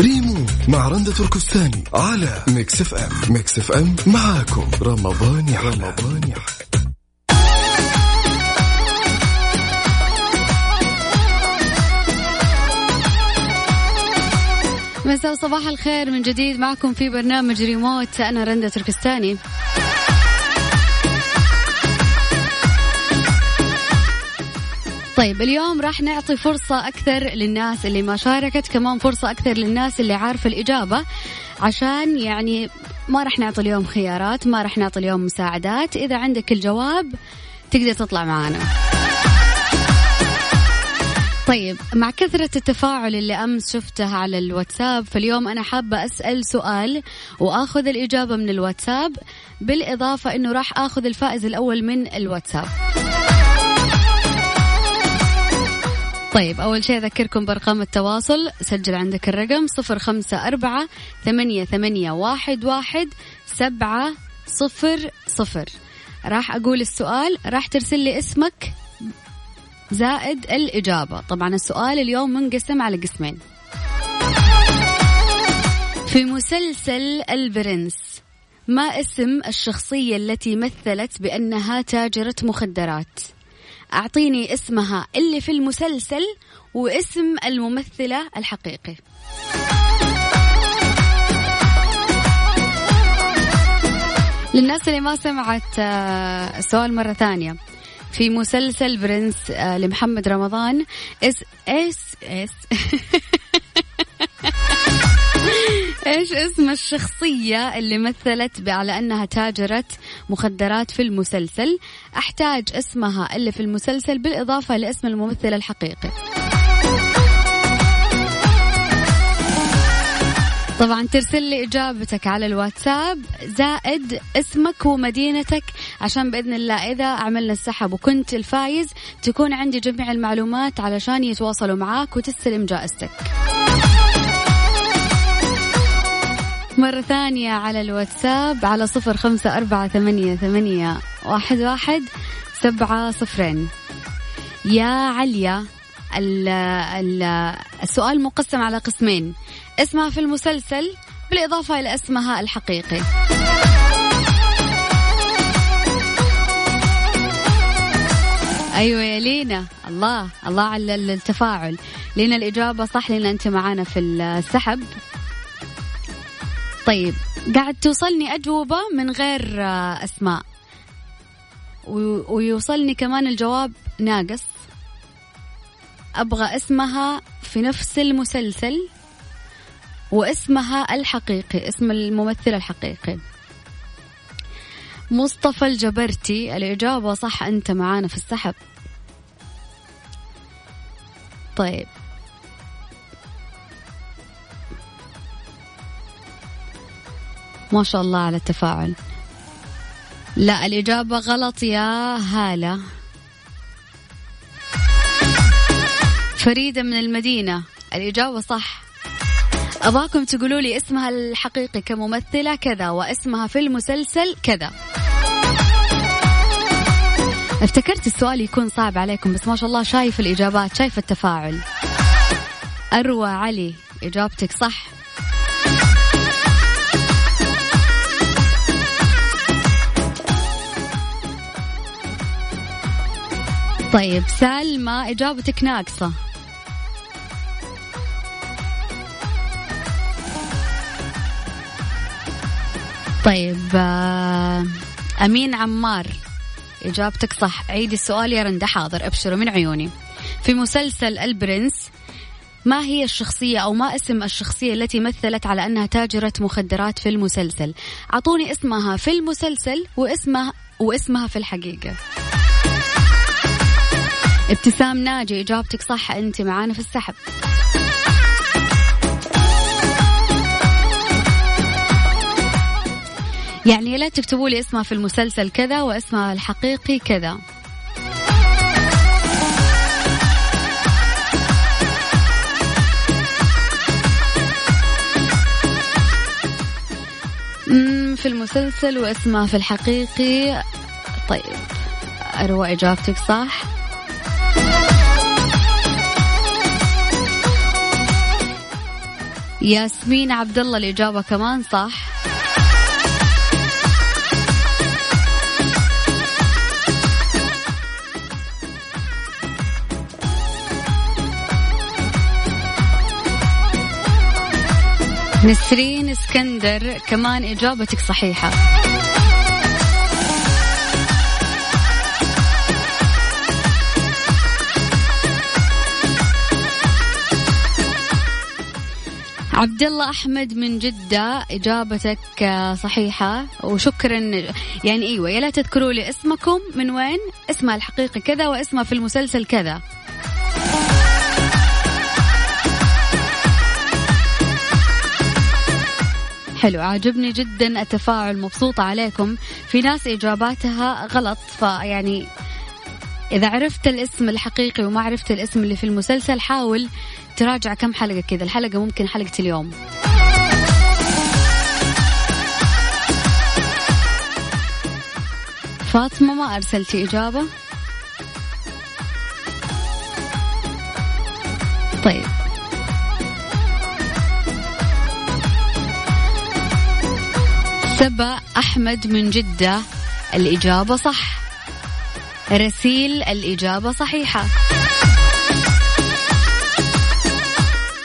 ريمو مع رندة تركستاني على Mix FM. Mix FM معاكم. رمضان يا رمضان يا مساء صباح الخير. من جديد معكم في برنامج ريموت. أنا رندة تركستاني. طيب اليوم راح نعطي فرصة أكثر للناس اللي ما شاركت كمان فرصة أكثر للناس اللي عارفة الإجابة عشان يعني ما راح نعطي اليوم خيارات ما راح نعطي اليوم مساعدات. إذا عندك الجواب تقدر تطلع معنا طيب مع كثرة التفاعل اللي أمس شفته على الواتساب فاليوم أنا حابة أسأل سؤال وآخذ الإجابة من الواتساب بالإضافة أنه راح آخذ الفائز الأول من الواتساب. طيب أول شيء أذكركم بأرقام التواصل. سجل عندك الرقم صفر خمسة أربعة ثمانية, ثمانية واحد, واحد سبعة صفر صفر. راح أقول السؤال راح ترسل لي اسمك زائد الإجابة. طبعا السؤال اليوم منقسم على قسمين. في مسلسل البرنس ما اسم الشخصية التي مثلت بأنها تاجرة مخدرات؟ أعطيني اسمها اللي في المسلسل واسم الممثلة الحقيقي. للناس اللي ما سمعت آه، السؤال مرة ثانية. في مسلسل برنس آه، لمحمد رمضان اس اس اس إيش اسم الشخصية اللي مثلت على أنها تاجرة مخدرات في المسلسل؟ أحتاج اسمها اللي في المسلسل بالإضافة لاسم الممثل الحقيقي. طبعا ترسل لي إجابتك على الواتساب. زائد اسمك ومدينتك عشان بإذن الله إذا عملنا السحب وكنت الفايز تكون عندي جميع المعلومات علشان يتواصلوا معاك وتستلم جائزتك. مرة ثانية على الواتساب على صفر خمسة أربعة ثمانية, ثمانية واحد, واحد سبعة صفرين. يا عليا ال ال السؤال مقسم على قسمين. اسمها في المسلسل بالإضافة إلى اسمها الحقيقي. أيوه يا لينا. الله الله على التفاعل. لينا الإجابة صح لينا أنت معانا في السحب. طيب قاعد توصلني أجوبة من غير آه، أسماء. ويوصلني كمان الجواب ناقص. أبغى اسمها في نفس المسلسل واسمها الحقيقي اسم الممثل الحقيقي. مصطفى الجبرتي الإجابة صح أنت معانا في السحب. طيب. ما شاء الله على التفاعل. لا الإجابة غلط يا هالة. فريدة من المدينة الإجابة صح. أبغاكم تقولوا لي اسمها الحقيقي كممثلة كذا واسمها في المسلسل كذا. افتكرت السؤال يكون صعب عليكم بس ما شاء الله شايف الإجابات شايف التفاعل. أروى علي إجابتك صح. طيب سلمى إجابتك ناقصة. طيب آه، أمين عمار إجابتك صح. عيدي السؤال يا رندا حاضر أبشروا من عيوني. في مسلسل البرنس ما هي الشخصية أو ما اسم الشخصية التي مثلت على أنها تاجرة مخدرات في المسلسل؟ أعطوني اسمها في المسلسل واسمها واسمها في الحقيقة. ابتسام ناجي إجابتك صح أنت معانا في السحب. يعني لا تكتبوا لي اسمها في المسلسل كذا واسمها الحقيقي كذا. في المسلسل واسمها في الحقيقي. طيب أروى إجابتك صح. ياسمين عبد الله الإجابة كمان صح؟ نسرين اسكندر كمان إجابتك صحيحة. عبد الله أحمد من جدة إجابتك صحيحة. وشكرا يعني إيوه يا لا تذكروا لي اسمكم من وين؟ اسمها الحقيقي كذا واسمها في المسلسل كذا. حلو عاجبني جدا التفاعل مبسوطة عليكم. في ناس إجاباتها غلط فيعني إذا عرفت الاسم الحقيقي وما عرفت الاسم اللي في المسلسل حاول تراجع كم حلقة كذا؟ الحلقة ممكن حلقة اليوم. فاطمة ما أرسلتي إجابة. طيب. سبأ أحمد من جدة. الإجابة صح. رسيل الإجابة صحيحة.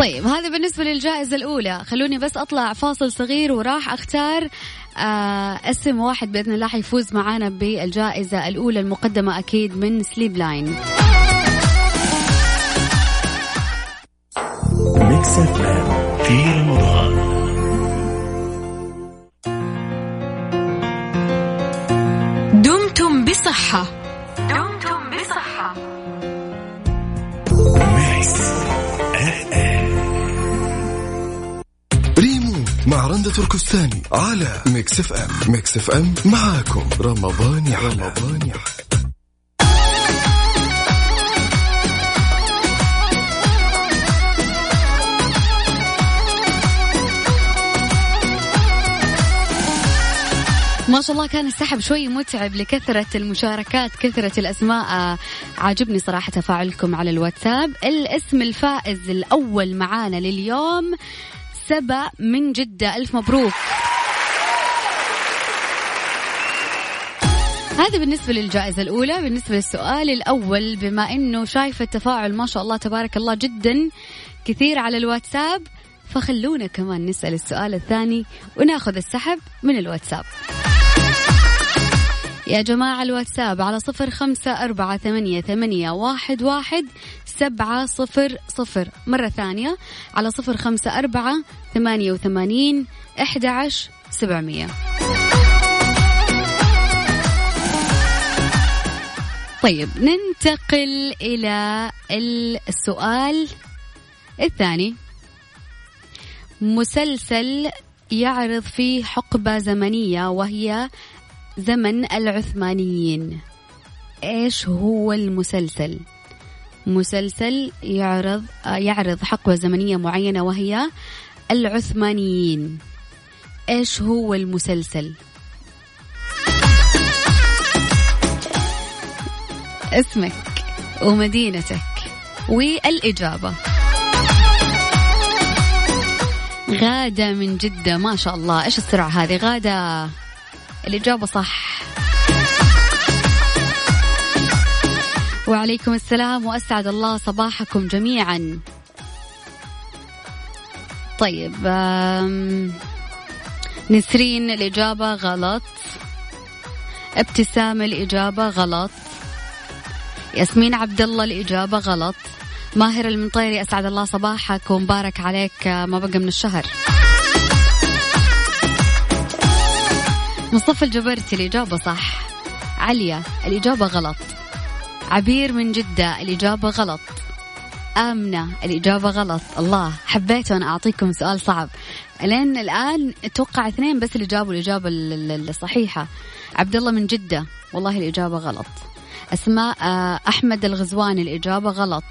طيب هذا بالنسبة للجائزة الأولى. خلوني بس أطلع فاصل صغير وراح أختار آه اسم واحد بإذن الله حيفوز معانا بالجائزة الأولى المقدمة أكيد من سليب لاين في رمضان تركستاني على Mix FM Mix FM معاكم. رمضان يحلى. رمضان يحلى. ما شاء الله كان السحب شوي متعب لكثرة المشاركات كثرة الأسماء. عاجبني صراحة تفاعلكم على الواتساب. الاسم الفائز الأول معانا لليوم سبا من جدة. ألف مبروك. هذا بالنسبة للجائزة الأولى. بالنسبة للسؤال الأول بما أنه شايفة التفاعل ما شاء الله تبارك الله جدا كثير على الواتساب فخلونا كمان نسأل السؤال الثاني وناخذ السحب من الواتساب. يا جماعة الواتساب على صفر خمسة أربعة ثمانية, ثمانية واحد, واحد سبعة صفر صفر. مرة ثانية على صفر خمسة أربعة ثمانية وثمانين إحدى عشر سبعمية. طيب ننتقل إلى السؤال الثاني. مسلسل يعرض فيه حقبة زمنية وهي زمن العثمانيين. إيش هو المسلسل؟ مسلسل يعرض يعرض حقبة زمنية معينة وهي العثمانيين. إيش هو المسلسل؟ اسمك ومدينتك والإجابة. غادة من جدة ما شاء الله. إيش السرعة هذه؟ غادة الإجابة صح. وعليكم السلام وأسعد الله صباحكم جميعا. طيب نسرين الإجابة غلط. ابتسام الإجابة غلط. ياسمين عبد الله الإجابة غلط. ماهر المنطيري أسعد الله صباحك ومبارك عليك ما بقى من الشهر. مصطفى الجبرتي الإجابة صح. عليا الإجابة غلط. عبير من جدة الإجابة غلط. آمنة الإجابة غلط. الله حبيت وأنا أعطيكم سؤال صعب. لين الآن أتوقع اثنين بس اللي جابوا الإجابة الصحيحة. عبد الله من جدة والله الإجابة غلط. أسماء آه، أحمد الغزواني الإجابة غلط.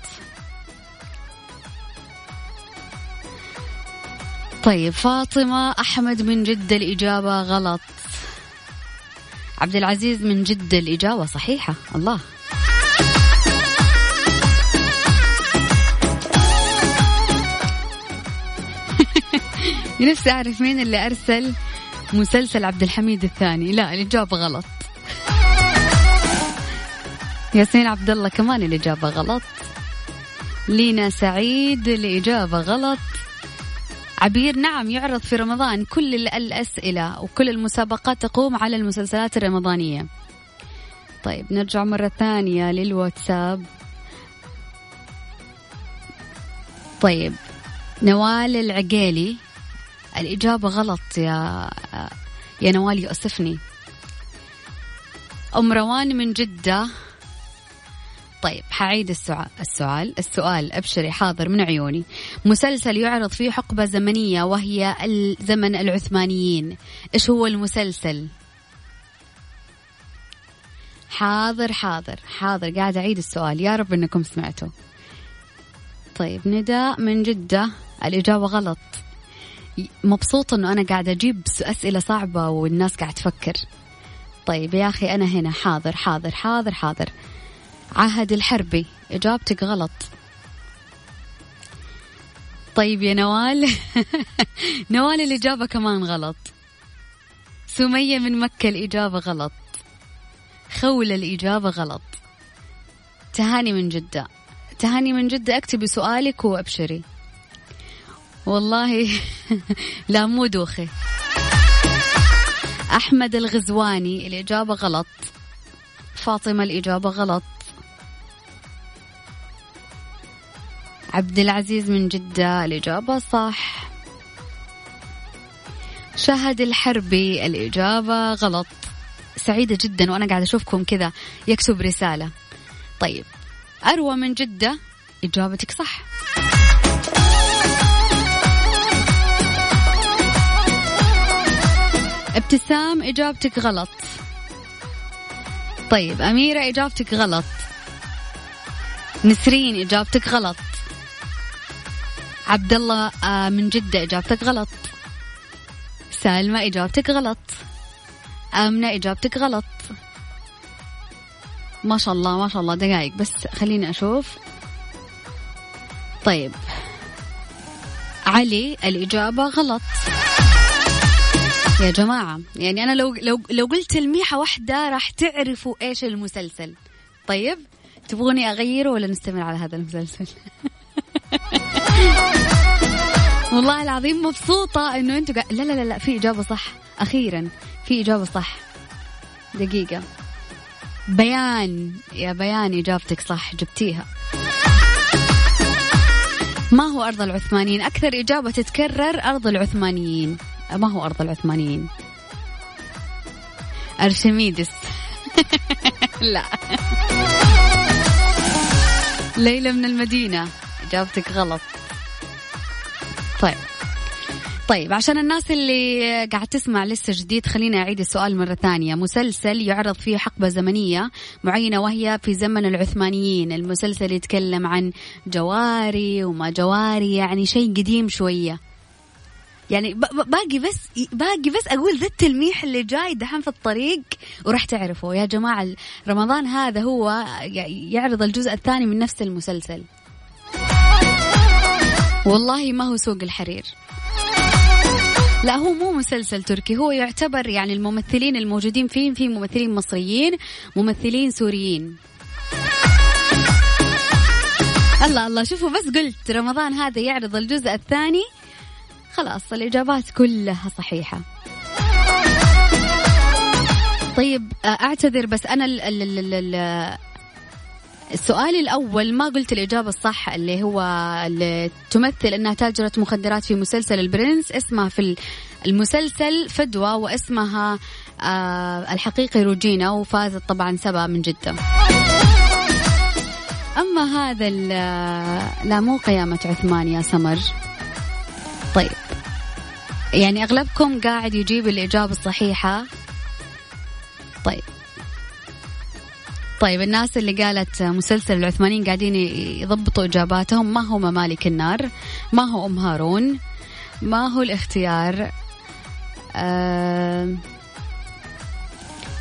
طيب فاطمة أحمد من جدة الإجابة غلط. عبد العزيز من جدة الإجابة صحيحة. الله. نفسي أعرف مين اللي أرسل مسلسل عبد الحميد الثاني. لا الإجابة غلط. ياسين عبد الله كمان الإجابة غلط. لينا سعيد الإجابة غلط. عبير نعم يعرض في رمضان كل الأسئلة وكل المسابقات تقوم على المسلسلات الرمضانية. طيب نرجع مرة ثانية للواتساب. طيب نوال العقيلي. الإجابة غلط يا يا نوال يؤسفني. أم روان من جدة. طيب حعيد السؤال السؤال السؤال أبشري حاضر من عيوني. مسلسل يعرض فيه حقبة زمنية وهي الزمن العثمانيين. إيش هو المسلسل؟ حاضر حاضر حاضر. قاعد أعيد السؤال. يا رب إنكم سمعتوا. طيب نداء من جدة. الإجابة غلط. مبسوطة إنه أنا قاعدة أجيب أسئلة صعبة والناس قاعد تفكر. طيب يا أخي أنا هنا حاضر حاضر حاضر حاضر. عهد الحربي إجابتك غلط. طيب يا نوال نوال الإجابة كمان غلط. سمية من مكة الإجابة غلط. خولة الإجابة غلط. تهاني من جدة. تهاني من جدة أكتبي سؤالك وأبشري. والله. لا مو دوخي. أحمد الغزواني الإجابة غلط. فاطمة الإجابة غلط. عبد العزيز من جدة الإجابة صح. شهد الحربي الإجابة غلط. سعيدة جدا وأنا قاعدة أشوفكم كذا يكتب رسالة. طيب أروى من جدة إجابتك صح. ابتسام إجابتك غلط. طيب أميرة إجابتك غلط. نسرين إجابتك غلط. عبد الله آه، من جدة إجابتك غلط. سالمة إجابتك غلط. آمنة إجابتك غلط. ما شاء الله ما شاء الله دقايق. بس خليني أشوف. طيب. علي الإجابة غلط. يا جماعة يعني أنا لو لو لو قلت تلميحة واحدة راح تعرفوا إيش المسلسل. طيب تبغوني أغيره ولا نستمر على هذا المسلسل؟ والله العظيم مبسوطة إنه أنتوا قا... لا لا لا لا في إجابة صح. أخيرا في إجابة صح. دقيقة. بيان يا بيان إجابتك صح جبتيها. ما هو أرض العثمانيين؟ أكثر إجابة تتكرر أرض العثمانيين. ما هو أرض العثمانيين. أرشميدس. لا. ليلى من المدينة. إجابتك غلط. طيب. طيب عشان الناس اللي قاعد تسمع لسه جديد خليني أعيد السؤال مرة ثانية. مسلسل يعرض فيه حقبة زمنية معينة وهي في زمن العثمانيين. المسلسل يتكلم عن جواري وما جواري يعني شيء قديم شوية. يعني باقي بس باقي بس أقول ذا التلميح اللي جاي دحين في الطريق وراح تعرفوا يا جماعة رمضان هذا هو يعرض الجزء الثاني من نفس المسلسل. والله ما هو سوق الحرير. لا هو مو مسلسل تركي هو يعتبر يعني الممثلين الموجودين فيه في ممثلين مصريين ممثلين سوريين. الله الله شوفوا بس قلت رمضان هذا يعرض الجزء الثاني خلاص الإجابات كلها صحيحة. طيب أعتذر بس أنا ال ال ال السؤال الأول ما قلت الإجابة الصح اللي هو اللي تمثل أنها تاجرة مخدرات في مسلسل البرنس اسمها في المسلسل فدوى واسمها آه الحقيقي روجينا وفازت طبعا سبا من جدة. أما هذا لا مو قيامة عثمان يا سمر. طيب. يعني أغلبكم قاعد يجيب الإجابة الصحيحة. طيب. طيب الناس اللي قالت مسلسل العثمانيين قاعدين يضبطوا إجاباتهم ما هو ممالك النار؟ ما هو أم هارون؟ ما هو الاختيار؟ آه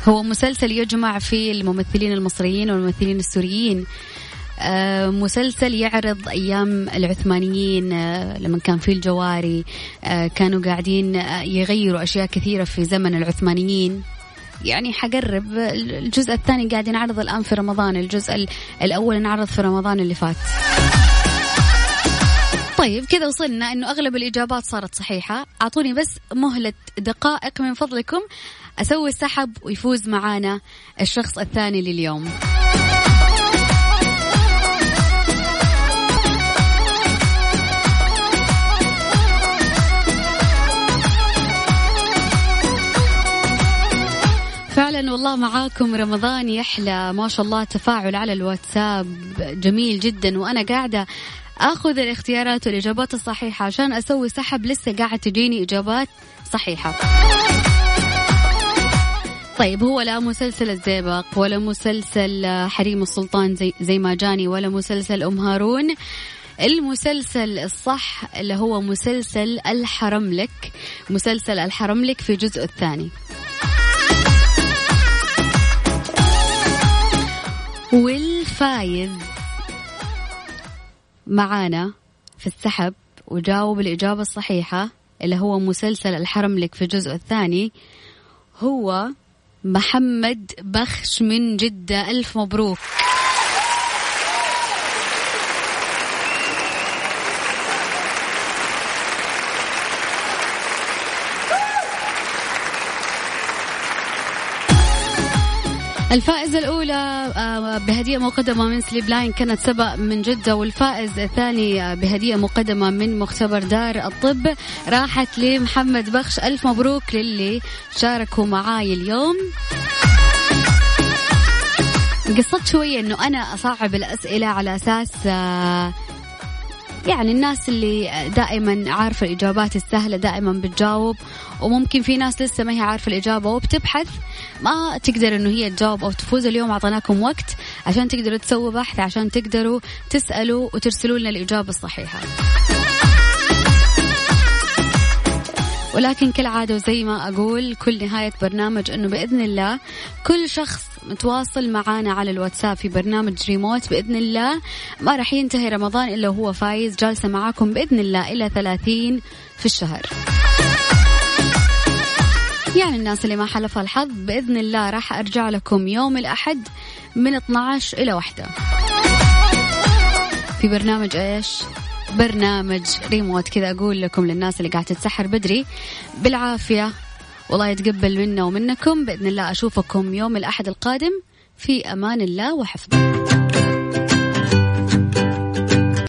هو مسلسل يجمع فيه الممثلين المصريين والممثلين السوريين. مسلسل يعرض أيام العثمانيين آه، لما كان في الجواري كانوا قاعدين يغيروا أشياء كثيرة في زمن العثمانيين. يعني حقرب. الجزء الثاني قاعد ينعرض الآن في رمضان الجزء الأول انعرض في رمضان اللي فات. طيب كذا وصلنا إنه أغلب الإجابات صارت صحيحة. أعطوني بس مهلة دقائق من فضلكم. أسوي السحب ويفوز معانا الشخص الثاني لليوم. فعلا والله معاكم. رمضان يحلى. ما شاء الله تفاعل على الواتساب جميل جدا. وأنا قاعدة آخذ الاختيارات والإجابات الصحيحة عشان أسوي سحب. لسه قاعد تجيني إجابات صحيحة. طيب هو لا مسلسل الزيبق ولا مسلسل حريم السلطان زي, زي ما جاني ولا مسلسل أم هارون. المسلسل الصح اللي هو مسلسل الحرملك. مسلسل الحرملك في جزء الثاني. والفايز معانا في السحب وجاوب الإجابة الصحيحة اللي هو مسلسل الحرم لك في الجزء الثاني. هو محمد بخش من جدة. ألف مبروك. الفائزة الأولى آه، بهدية مقدمة من سليب لاين كانت سبق من جدة والفائز الثاني آه، بهدية مقدمة من مختبر دار الطب. راحت لمحمد بخش ألف مبروك للي شاركوا معاي اليوم. قصدت شوية إنه أنا أصعب الأسئلة على أساس آه، يعني الناس اللي دائما عارفة الإجابات السهلة دائما بتجاوب وممكن في ناس لسه ما هي عارفة الإجابة وبتبحث. ما تقدر إنه هي تجاوب أو تفوز اليوم أعطيناكم وقت عشان تقدروا تسووا بحث عشان تقدروا تسألوا وترسلوا لنا الإجابة الصحيحة. ولكن كالعادة وزي ما أقول كل نهاية برنامج أنه بإذن الله كل شخص متواصل معانا على الواتساب في برنامج ريموت بإذن الله. ما راح ينتهي رمضان إلا وهو فايز. جالسة معاكم بإذن الله إلى ثلاثين في الشهر. يعني الناس اللي ما حلفها الحظ بإذن الله راح أرجع لكم يوم الأحد من 12 إلى واحدة في برنامج إيش؟ برنامج ريموت كذا أقول لكم للناس اللي قاعدة تتسحر بدري. بالعافية. والله يتقبل منا ومنكم. بإذن الله أشوفكم يوم الأحد القادم. في أمان الله وحفظه.